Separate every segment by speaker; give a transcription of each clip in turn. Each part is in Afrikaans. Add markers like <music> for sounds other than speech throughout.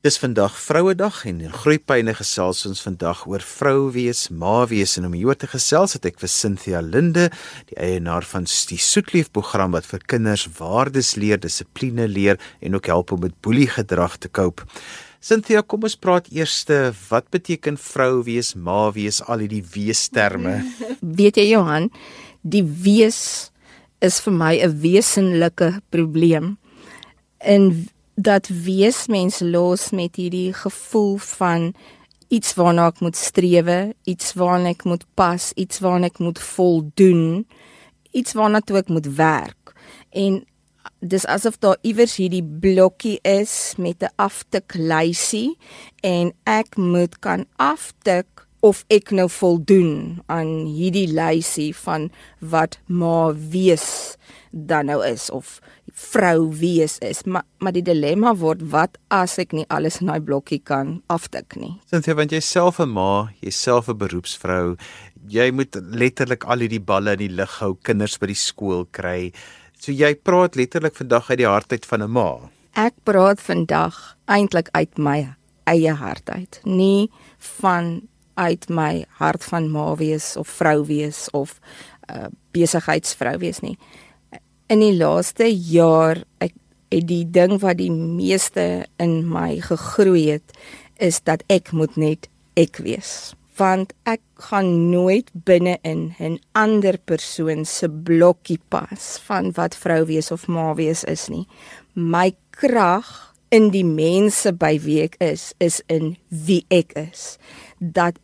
Speaker 1: Dis vandag Vrouedag en in Groeipyne gesels ons vandag oor vrou wees, ma wees en om hier te gesels het ek vir Cynthia Linde, die eienaar van die Soetlief program wat vir kinders waardes leer, dissipline leer en ook help om met boelie gedrag te koop. Cynthia, kom ons praat eers wat beteken vrou wees, ma wees, al hierdie weesterme. <laughs>
Speaker 2: Weet jy Johan, die wees is vir my 'n wesenlike probleem. En dat wees mens los met hierdie gevoel van iets waarna ek moet strewe, iets waarna ek moet pas, iets waarna ek moet voldoen, iets waarna toe ek moet werk. En dis asof daar iewers hierdie blokkie is met 'n aftiklysie en ek moet kan aftik of ek nou voldoen aan hierdie lysie van wat ma wees dan nou is of vrou wees is, maar maar die dilemma word wat as ek nie alles in daai blokkie kan aftik nie.
Speaker 1: Sinthia, want jy self 'n ma, jy self 'n beroepsvrou, jy moet letterlik al hierdie balle in die lug hou, kinders by die skool kry. So jy praat letterlik vandag uit die hart uit van 'n ma.
Speaker 2: Ek praat vandag eintlik uit my eie hart uit, nie van uit my hart van ma wees of vrou wees of uh, besigheidsvrou wees nie. In die laaste jaar ek het die ding wat die meeste in my gegroei het is dat ek moet net ek wees. Want ek gaan nooit binne in 'n ander persoon se blokkie pas van wat vrou wees of ma wees is nie. My krag in die mense by wie ek is is in wie ek is. Dat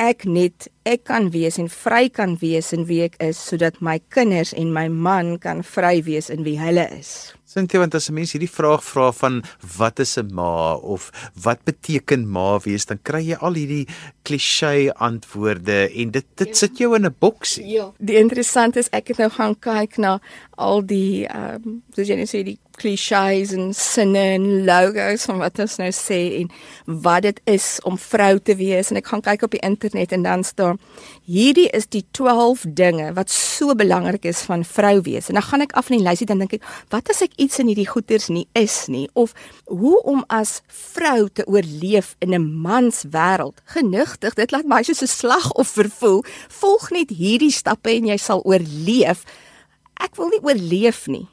Speaker 2: ek net ek kan wees en vry kan wees in wie ek is sodat my kinders en my man kan vry wees in wie hulle is.
Speaker 1: Sintie want as 'n mens hierdie vraag vra van wat is 'n ma of wat beteken ma wees dan kry jy al hierdie klisjé antwoorde en dit dit ja. sit jou in 'n boksie.
Speaker 2: Ja. Die interessante is ek het nou gaan kyk na al die ehm um, soos jy net sê die klisjées en sinne en logos van wat ons nou sê en wat dit is om vrou te wees. En ek gaan kyk op die internet en dan staan hierdie is die 12 dinge wat so belangrik is van vrou wees. En dan gaan ek af in die lysie dan dink ek wat as ek iets in hierdie goeters nie is nie? Of hoe om as vrou te oorleef in 'n mans wêreld genigtig dit laat my soos 'n slagoffer voel. Volg net hierdie stappe en jy sal oorleef. Ek wil nie oorleef nie.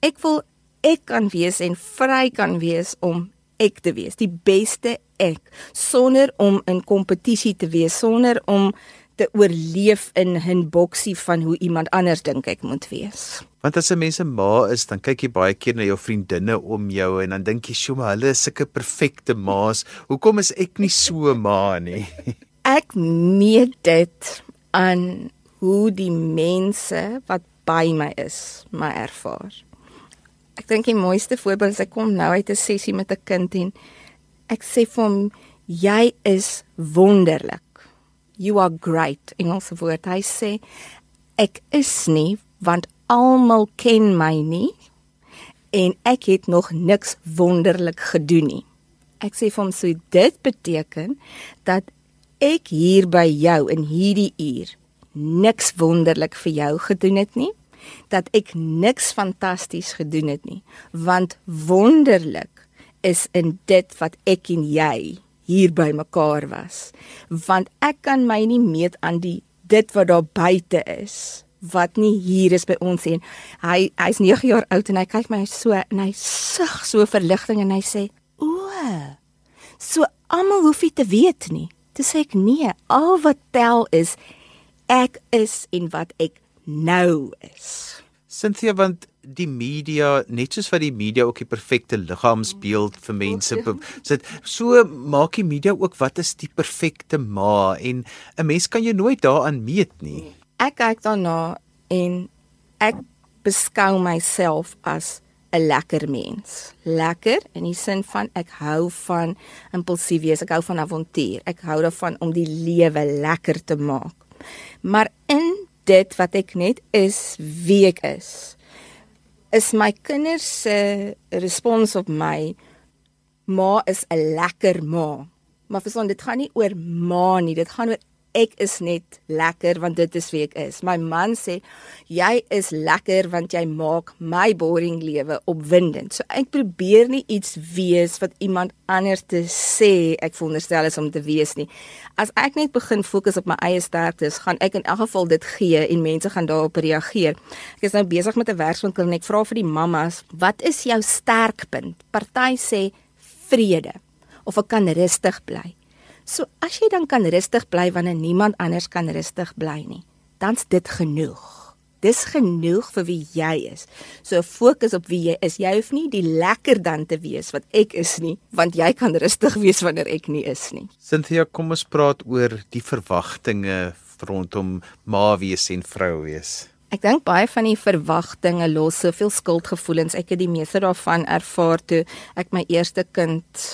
Speaker 2: Ek wil ek kan wees en vry kan wees om ek te wees, die beste ek, sonder om in kompetisie te wees, sonder om te oorleef in 'n boksie van hoe iemand anders dink ek moet wees.
Speaker 1: Want as 'n mens 'n ma is, dan kyk jy baie keer na jou vriendinne om jou en dan dink jy, "Sjoe, maar hulle is sulke perfekte ma's. Hoekom is ek nie so 'n ma nie?" <laughs>
Speaker 2: ek meet dit aan hoe die mense wat by my is, my ervaar. Ek dink die mooiste voorbeeld is ek kom nou uit 'n sessie met 'n kind en ek sê vir hom jy is wonderlik. You are great. Engelse woord. Hy sê ek is nie want almal ken my nie en ek het nog niks wonderlik gedoen nie. Ek sê vir hom so dit beteken dat ek hier by jou in hierdie uur niks wonderlik vir jou gedoen het nie dat ek niks fantasties gedoen het nie, want wonderlik is in dit wat ek en jy hier by mekaar was. Want ek kan my nie meet aan die dit wat daar buite is wat nie hier is by ons en hy hy's 9 jaar oud en hy kyk my so en hy sug so verligting en hy sê o so almal hoef nie te weet nie dis ek nee al wat tel is ek is en wat ek nou is.
Speaker 1: Cynthia want die media net soos wat die media ook die perfekte liggaamsbeeld vir mense sit so maak die media ook wat is die perfekte ma en 'n mens kan jou nooit daaraan meet nie.
Speaker 2: Ek kyk daarna en ek beskou myself as 'n lekker mens. Lekker in die sin van ek hou van impulsief wees, ek hou van avontuur. Ek hou daarvan om die lewe lekker te maak. Maar in dit wat ek net is wie ek is. Is my kinders se respons op my ma is 'n lekker ma. Maar verstaan dit gaan nie oor ma nie dit gaan oor ek is net lekker want dit is wie ek is. My man sê jy is lekker want jy maak my boring lewe opwindend. So ek probeer nie iets wees wat iemand anders te sê ek veronderstel is om te wees nie. As ek net begin fokus op my eie sterktes, gaan ek in elk geval dit gee en mense gaan daarop reageer. Ek is nou besig met 'n werkswinkel en ek vra vir die mammas, "Wat is jou sterkpunt?" Party sê vrede of ek kan rustig bly. So as jy dan kan rustig bly wanneer niemand anders kan rustig bly nie, dan's dit genoeg. Dis genoeg vir wie jy is. So fokus op wie jy is. Jy hoef nie die lekker dan te wees wat ek is nie, want jy kan rustig wees wanneer ek nie is nie.
Speaker 1: Cynthia, kom ons praat oor die verwagtinge rondom ma wees en vrou wees.
Speaker 2: Ek dink baie van die verwagtinge los soveel skuldgevoelens. Ek het die meeste daarvan ervaar toe ek my eerste kind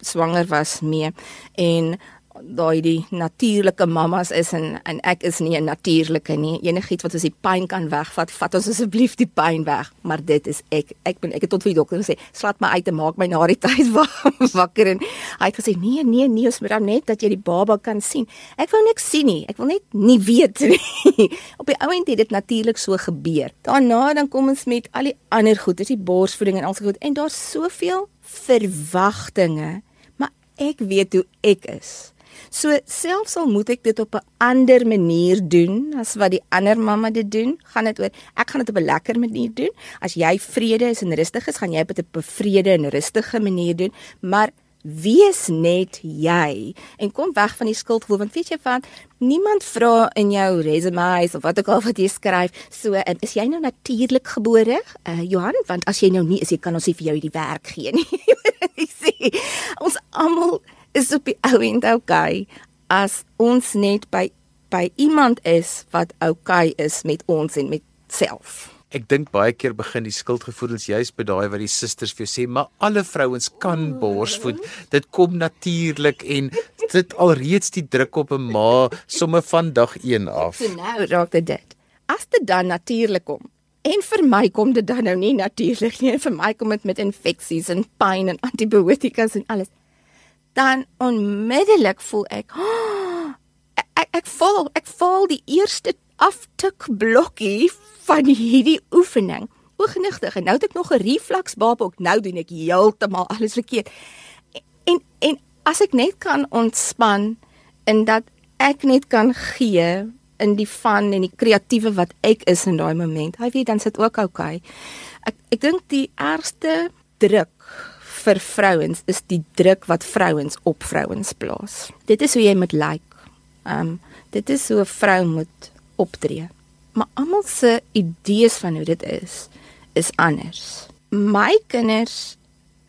Speaker 2: swanger was mee en daai die natuurlike mammas is en en ek is nie 'n natuurlike nie. Enigiets wat ons die pyn kan wegvat, vat ons asseblief die pyn weg. Maar dit is ek. Ek ben ek het tot vir die dokter gesê, "Slaat my uit en maak my na die <laughs> tyd wakker." En hy het gesê, "Nee, nee, nee, ons moet dan net dat jy die baba kan sien." Ek wou niks sien nie. Ek wil net nie weet nie. <laughs> Op die ouend het dit natuurlik so gebeur. Daarna dan kom ons met al die ander goed, dis die borsvoeding en al so goed en daar's soveel verwagtinge ek weet hoe ek is. So selfs al moet ek dit op 'n ander manier doen as wat die ander mamma dit doen, gaan dit oor ek gaan dit op 'n lekker manier doen. As jy vrede is en rustig is, gaan jy dit op 'n vrede en rustige manier doen, maar wees net jy. En kom weg van die skuldgevoel want weet jy wat? Niemand vra in jou resumes of wat ook al wat jy skryf so en is jy nou natuurlik gebore? Uh, Johan want as jy nou nie is jy kan ons nie vir jou die werk gee nie. <laughs> Ek sê. Ons almal is op die ou end okay as ons net by by iemand is wat okay is met ons en met self.
Speaker 1: Ek dink baie keer begin die skuldgevoelens juis by daai wat die susters vir jou sê, maar alle vrouens kan borsvoed. Dit kom natuurlik en dit alreeds die druk op 'n ma somme van dag 1 af.
Speaker 2: So nou raak dit. As dit dan natuurlik kom, En vir my kom dit dan nou nie natuurlik nie. Vir my kom dit met infeksies en pyn en antibiotikas en alles. Dan onmiddellik voel ek, oh, <gasps> ek ek voel ek voel die eerste aftik blokkie van hierdie oefening. Ogenigtig en nou het ek nog 'n reflux baap ook. Nou doen ek heeltemal alles verkeerd. En en as ek net kan ontspan en dat ek net kan gee in die van en die kreatiewe wat ek is in daai moment. Hy weet dan sit ook. Okay. Ek ek dink die ergste druk vir vrouens is die druk wat vrouens op vrouens plaas. Dit is hoe jy moet lyk. Like. Ehm um, dit is hoe 'n vrou moet optree. Maar almal se idees van hoe dit is is anders. My kinders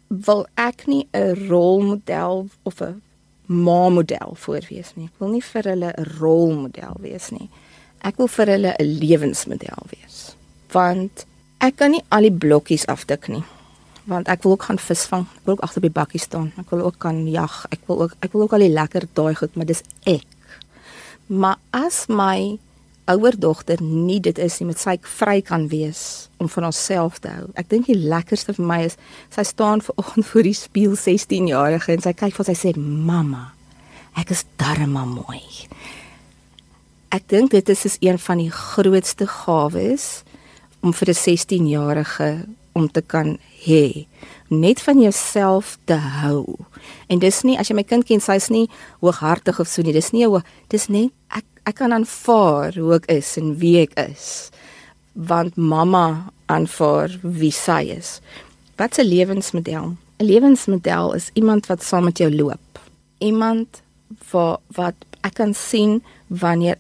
Speaker 2: wil ek nie 'n rolmodel of 'n ma model voorwees nie. Ek wil nie vir hulle 'n rolmodel wees nie. Ek wil vir hulle 'n lewensmodel wees. Want ek kan nie al die blokkies afdik nie. Want ek wil ook gaan visvang. Ek wil ook agter by bakkie staan. Ek wil ook kan jag. Ek wil ook ek wil ook al die lekker daai goed, maar dis ek. Maar as my ouer dogter nie dit is nie met sy vry kan wees om van haarself te hou. Ek dink die lekkerste vir my is sy staan ver oggend voor die spieël 16 jarige en sy kyk vir sy sê mamma ek is darma mooi. Ek dink dit is is een van die grootste gawes om vir 'n 16 jarige om te kan hê net van jouself te hou. En dis nie as jy my kind ken, sy's nie hooghartig of so nie. Dis nie 'n dis net ek ek kan aanvaar hoe ek is en wie ek is want mamma aanvaar wie sy is. Wat 'n lewensmodel. 'n Lewensmodel is iemand wat saam met jou loop. Iemand wat wat ek kan sien wanneer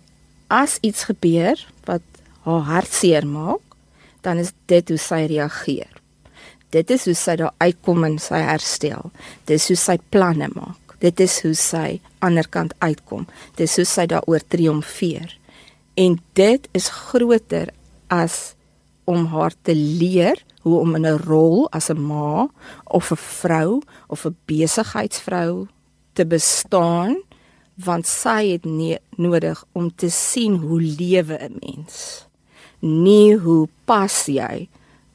Speaker 2: as iets gebeur wat haar hart seer maak, dan is dit hoe sy reageer. Dit is hoe sy daar uitkom en sy herstel. Dis hoe sy planne maak. Dit is hoe sy ander kant uitkom. Dis hoe sy daaroor triomfeer. En dit is groter as om haar te leer hoe om in 'n rol as 'n ma of 'n vrou of 'n besigheidsvrou te bestaan want sy het nie nodig om te sien hoe lewe 'n mens nie hoe pas jy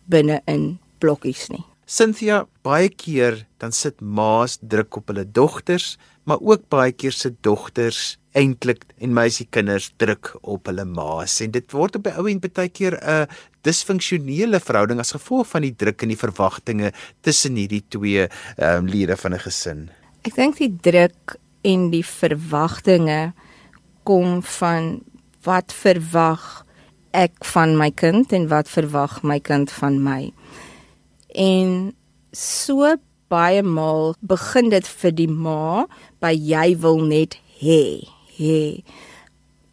Speaker 2: binne in blokkies nie
Speaker 1: Cynthia, baie keer dan sit ma's druk op hulle dogters, maar ook baie keer se dogters eintlik en meisiekinders druk op hulle ma's en dit word op die ou end baie keer 'n disfunksionele verhouding as gevolg van die druk en die verwagtinge tussen hierdie twee um, lede van 'n gesin.
Speaker 2: Ek dink die druk en die verwagtinge kom van wat verwag ek van my kind en wat verwag my kind van my. En so baie maal begin dit vir die ma by jy wil net hê hê.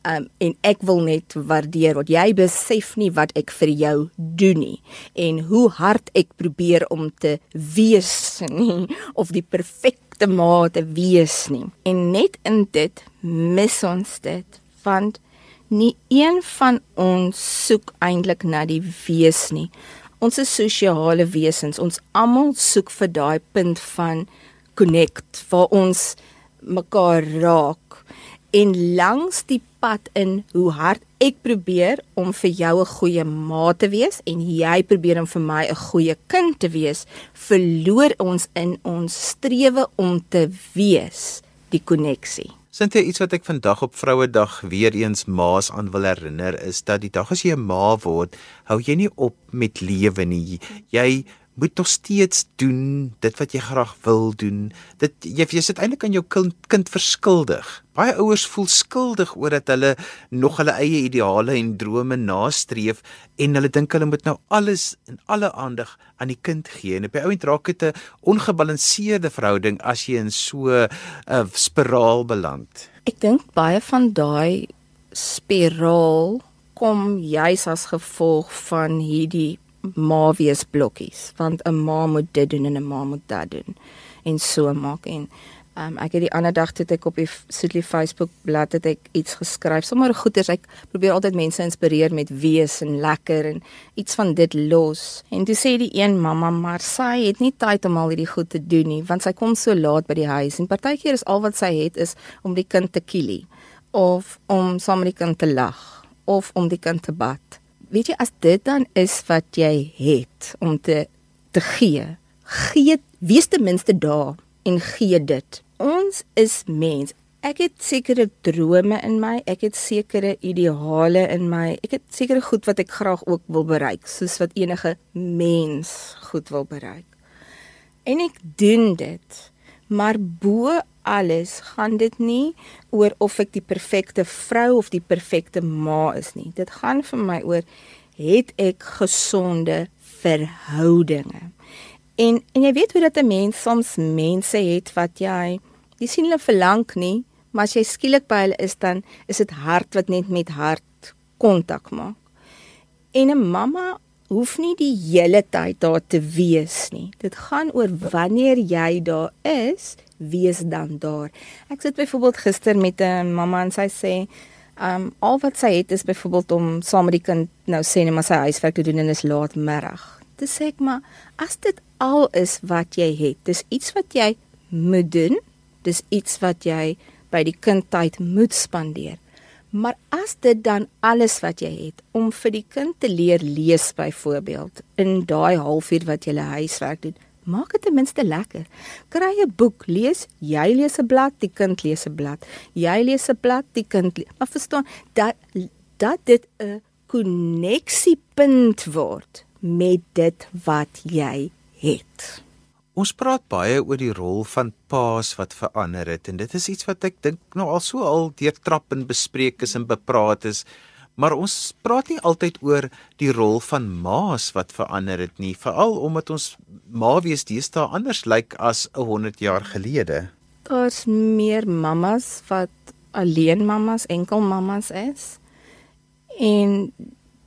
Speaker 2: Um, en ek wil net waardeer wat jy besef nie wat ek vir jou doen nie en hoe hard ek probeer om te wees nie of die perfekte ma te wees nie. En net in dit mis ons dit want nie een van ons soek eintlik na die wees nie. Ons is sosiale wesens. Ons almal soek vir daai punt van connect waar ons mekaar raak en langs die pad in hoe hard ek probeer om vir jou 'n goeie ma te wees en jy probeer om vir my 'n goeie kind te wees, verloor ons in ons strewe om te wees die koneksie.
Speaker 1: Sint jy iets wat ek vandag op Vrouedag weer eens maas aan wil herinner is dat die dag as jy 'n ma word, hou jy nie op met lewe nie. Jy moet nog steeds doen dit wat jy graag wil doen. Dit jy jy sit eintlik aan jou kind, kind verskuldig. Baie ouers voel skuldig oor dat hulle nog hulle eie ideale en drome nastreef en hulle dink hulle moet nou alles en alle aandag aan die kind gee. En op die ouend raak dit 'n ongebalanseerde verhouding as jy in so 'n uh, spiraal beland.
Speaker 2: Ek dink baie van daai spiraal kom juis as gevolg van hierdie ma wees blokkies want 'n ma moet dit doen en 'n ma moet dat doen en so maak. En um, ek het die ander dag toe ek op die Soetlie Facebook bladsy het ek iets geskryf sommer goeders ek probeer altyd mense inspireer met wees en lekker en iets van dit los. En toe sê die een mamma maar sy het nie tyd om al hierdie goed te doen nie want sy kom so laat by die huis en partykeer is al wat sy het is om die kind te kielie of om saam met die kind te lag of om die kind te bad weet jy as dit dan is wat jy het om te te gee, gee wees ten minste daar en gee dit. Ons is mens. Ek het sekere drome in my, ek het sekere ideale in my. Ek het sekere goed wat ek graag ook wil bereik, soos wat enige mens goed wil bereik. En ek doen dit. Maar bo alles gaan dit nie oor of ek die perfekte vrou of die perfekte ma is nie. Dit gaan vir my oor het ek gesonde verhoudinge. En en jy weet hoe dat 'n mens soms mense het wat jy jy sien hulle verlang nie, maar as jy skielik by hulle is dan is dit hart wat net met hart kontak maak. En 'n mamma hoef nie die hele tyd daar te wees nie. Dit gaan oor wanneer jy daar is, wees dan daar. Ek sit byvoorbeeld gister met 'n mamma en sy sê, "Um al wat sy het is byvoorbeeld om saam met die kind nou sê net maar sy huiswerk te doen en is laatmiddag." Dit sê ek maar, as dit al is wat jy het, dis iets wat jy moet doen, dis iets wat jy by die kind tyd moet spandeer. Maar as dit dan alles wat jy het om vir die kind te leer lees byvoorbeeld in daai halfuur wat jy huiswerk doen, maak dit ten minste lekker. Kry 'n boek, lees, jy lees 'n blad, die kind lees 'n blad. Jy lees 'n blad, die kind lees. Maar verstaan dat dat dit 'n koneksiepunt word met dit wat jy het.
Speaker 1: Ons praat baie oor die rol van paas wat verander het en dit is iets wat ek dink nou al so al deur trap en bespreek is en bepraat is maar ons praat nie altyd oor die rol van ma's wat verander het nie, veral omdat ons ma wees deesdae anders lyk as 'n 100 jaar gelede.
Speaker 2: Daar's meer mammas wat alleen mammas, enkel mammas is. En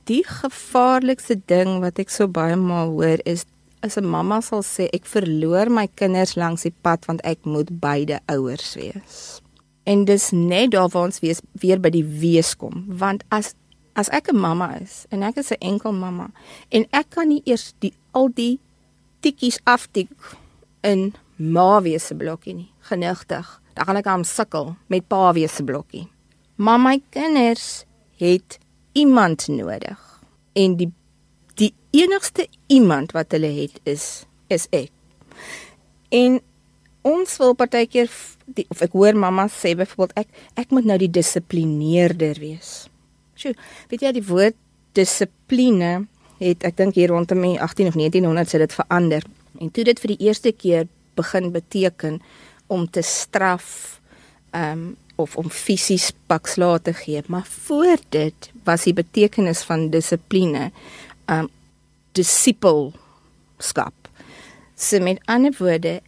Speaker 2: die gevaarlikste ding wat ek so baie maal hoor is as 'n mamma sal sê ek verloor my kinders langs die pad want ek moet beide ouers wees. En dis net daar waar ons wees, weer by die wees kom, want as as ek 'n mamma is en ek is 'n enkel mamma en ek kan nie eers die al die tikkies aftik in ma wees se blokkie nie, genigtig. Dan gaan ek aan sukkel met pa wees se blokkie. Maar my kinders het iemand nodig en die enigste iemand wat hulle het is is ek. En ons wil partykeer of ek hoor mamma sê byvoorbeeld ek ek moet nou die dissiplineerder wees. Sjoe, weet jy die woord dissipline het ek dink hier rondom die 18 of 1900 se dit verander. En toe dit vir die eerste keer begin beteken om te straf ehm um, of om fisies pakslae te gee, maar voor dit was die betekenis van dissipline ehm um, disipelskap. So met ander woorde,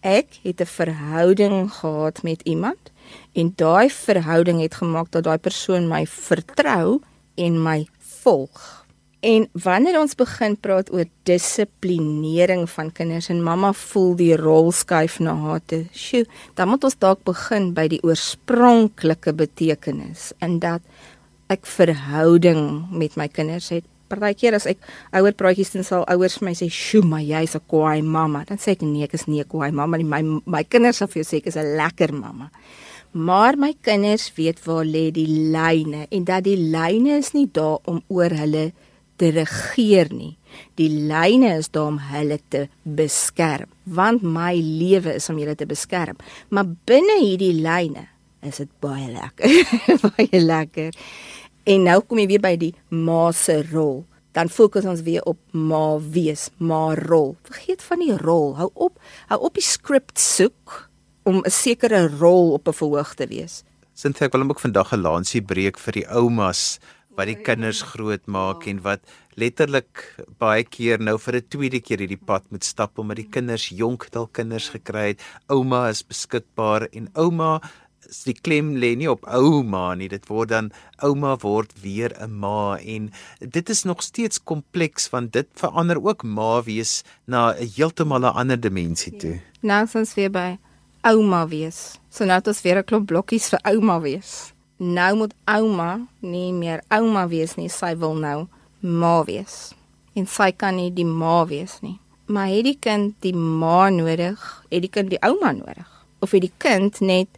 Speaker 2: ek het 'n verhouding gehad met iemand en daai verhouding het gemaak dat daai persoon my vertrou en my volg. En wanneer ons begin praat oor dissiplinering van kinders en mamma voel die rol skuif na haar te, sjoe, dan moet ons dalk begin by die oorspronklike betekenis in dat ek verhouding met my kinders het. Partykeer as ek ouer praatjies doen sal ouers my sê, "Sjoe, maar jy's 'n kwaai mamma." Dan sê ek, "Nee, ek is nie 'n kwaai mamma nie. My my kinders sal vir jou sê ek is 'n lekker mamma." Maar my kinders weet waar lê die lyne en dat die lyne is nie daar om oor hulle te regeer nie. Die lyne is daar om hulle te beskerm, want my lewe is om julle te beskerm. Maar binne hierdie lyne is dit baie lekker. <laughs> baie lekker. En nou kom jy weer by die ma se rol. Dan fokus ons weer op ma wees, ma rol. Vergeet van die rol. Hou op, hou op die skrip soek om 'n sekere rol op 'n verhoog te wees.
Speaker 1: Sinthek ek wil ook vandag 'n lansie breek vir die oumas wat die kinders grootmaak en wat letterlik baie keer nou vir 'n tweede keer hierdie pad moet stap omdat die kinders jonk dalk kinders gekry het. Ouma is beskikbaar en ouma die klem lê nie op ouma nie dit word dan ouma word weer 'n ma en dit is nog steeds kompleks want dit verander ook ma wees na 'n heeltemal 'n ander dimensie toe. Ja.
Speaker 2: Nou ons weer by ouma wees. So nou het ons weer 'n klomp blokkies vir ouma wees nou moet ouma nie meer ouma wees nie, sy wil nou ma wees. En sy kan nie die ma wees nie. Maar het die kind die ma nodig? Het die kind die ouma nodig? Of het die kind net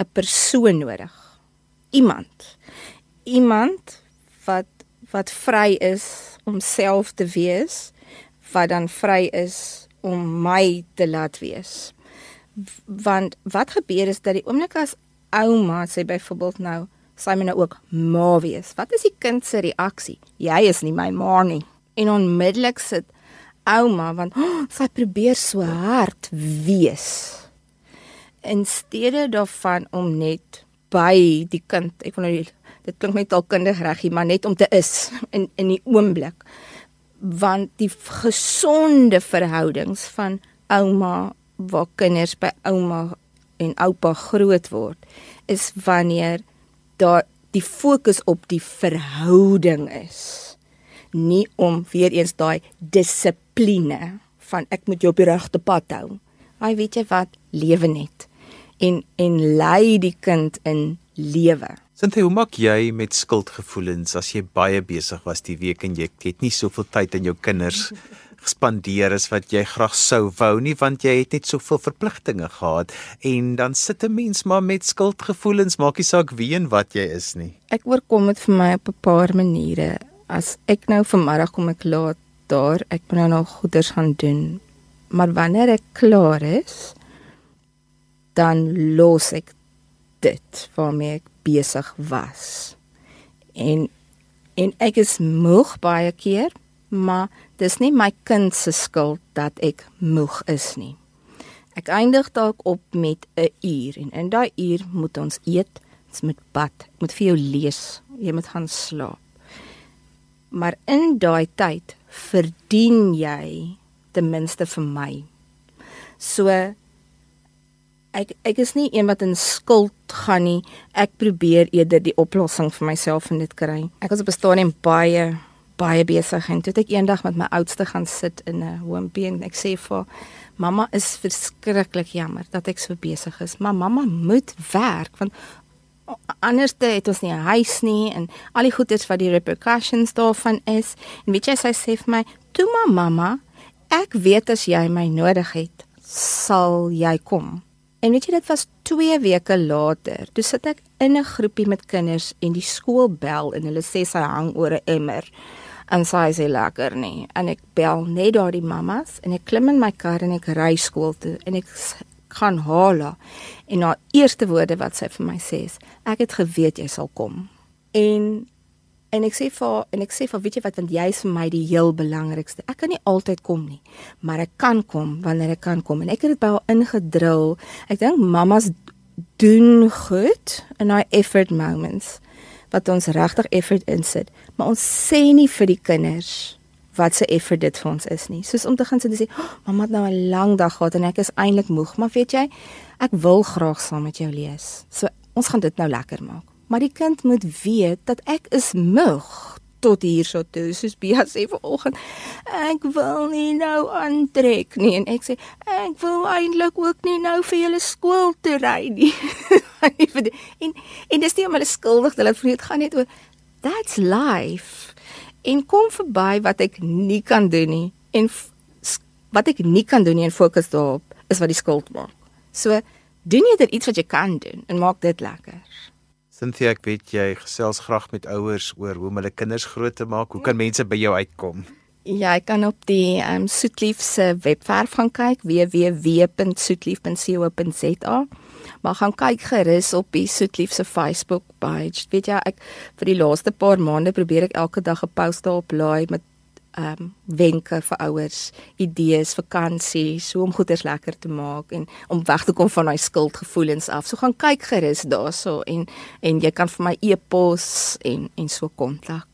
Speaker 2: 'n persoon nodig? Iemand. Iemand wat wat vry is om self te wees, wat dan vry is om my te laat wees. Want wat gebeur is dat die oomblik as ouma sê byvoorbeeld nou, sy moet nou ook ma wees. Wat is die kind se reaksie? Jy is nie my ma nie. En onmiddellik sit ouma want oh, sy probeer so hard wees. In steede daarvan om net by die kind, ek wil nou dit klink net al kindig reg, maar net om te is in in die oomblik. Want die gesonde verhoudings van ouma waar kinders by ouma en oupa groot word is wanneer daar die fokus op die verhouding is nie om weer eens daai dissipline van ek moet jou op die regte pad hou. Ai weet jy wat lewe net en en lei die kind in lewe.
Speaker 1: Sinthie, hoe maak jy met skuldgevoelens as jy baie besig was die week en jy het nie soveel tyd aan jou kinders gespandeer as wat jy graag sou wou nie want jy het net soveel verpligtinge gehad en dan sit 'n mens maar met skuldgevoelens maak nie saak wie en wat jy is nie.
Speaker 2: Ek oorkom dit vir my op 'n paar maniere. As ek nou vanmiddag kom ek laat daar, ek moet nou nog goeders gaan doen. Maar wanneer ek klaar is, dan los ek dit waarmee ek besig was. En en ek is moeg baie keer, maar dis nie my kind se skuld dat ek moeg is nie. Ek eindig dalk op met 'n uur en in daai uur moet ons eet, ons moet bad, ek moet vir jou lees, jy moet gaan slaap. Maar in daai tyd verdien jy ten minste vir my. So ek ek is nie een wat in skuld gaan nie. Ek probeer eerder die oplossing vir myself en dit kry. Ek was op 'n stadium baie baie besig en toe het ek eendag met my oudste gaan sit in 'n hoompie en ek sê vir mamma is verskriklik jammer dat ek so besig is, maar mamma moet werk want anders het ons nie 'n huis nie en al die goeders wat die repercussions daarvan is. En weet jy sy sê vir my, "Toe maar mamma, ek weet as jy my nodig het, sal jy kom." En weet jy dit was 2 weke later. Toe sit ek in 'n groepie met kinders en die skool bel en hulle sê sy hang oor 'n emmer En sy sê lekker nie. En ek bel net daardie mammas en ek klim in my kar en ek ry skool toe en ek gaan haal haar. En haar eerste woorde wat sy vir my sê is: "Ek het geweet jy sal kom." En en ek sê vir en ek sê vir weet jy wat want jy is vir my die heel belangrikste. Ek kan nie altyd kom nie, maar ek kan kom wanneer ek kan kom en ek het dit by haar ingedrul. Ek dink mammas doen goed in daai effort moments wat ons regtig effort insit, maar ons sê nie vir die kinders wat se effort dit vir ons is nie. Soos om te gaan sit en sê, oh, "Mamma het nou 'n lang dag gehad en ek is eintlik moeg, maar weet jy, ek wil graag saam met jou lees." So ons gaan dit nou lekker maak. Maar die kind moet weet dat ek is moeg tot hierso toe soos Bia sê vanoggend. Ek wil nie nou aantrek nie. En ek sê ek wil eintlik ook nie nou vir julle skool toe ry nie. <laughs> En en dis nie om hulle skuldig te laat voel dit gaan net oor that's life. En kom verby wat ek nie kan doen nie. En wat ek nie kan doen nie en fokus daarop is wat die skuld maak. So doen jy dit iets wat jy kan doen en maak dit lekker
Speaker 1: Cynthia, ek weet jy gesels graag met ouers oor hoe om hulle kinders groot te maak. Hoe kan mense by jou uitkom?
Speaker 2: Ja, jy kan op die um, Soetlief se webwerf gaan kyk www.soetlief.co.za. Maar gaan kyk gerus op die Soetlief se Facebook page. Weet jy, ek vir die laaste paar maande probeer ek elke dag 'n post daarop laai met ehm um, wenke vir ouers, idees, vakansies, hoe om goeders lekker te maak en om weg te kom van daai skuldgevoelens af. So gaan kyk gerus daarso en en jy kan vir my e-pos en en so kontak.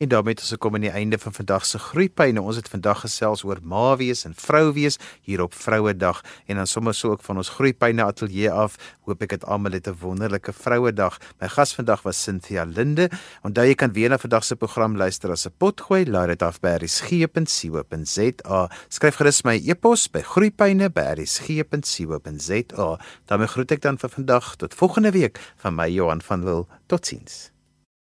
Speaker 1: En daarmee het ons gekom aan die einde van vandag se groeipyne. Ons het vandag gesels oor ma wees en vrou wees hier op Vrouedag en dan sommer so ook van ons groeipyne ateljee af. Hoop ek het almal het 'n wonderlike Vrouedag. My gas vandag was Cynthia Linde. Onthou jy kan weer na vandag se program luister as 'n potgooi. Laai dit af by rsg.co.za. Skryf gerus my e-pos by groeipyne@rsg.co.za. daarmee groet ek dan vir vandag tot volgende week van my Johan van Wil. Totsiens.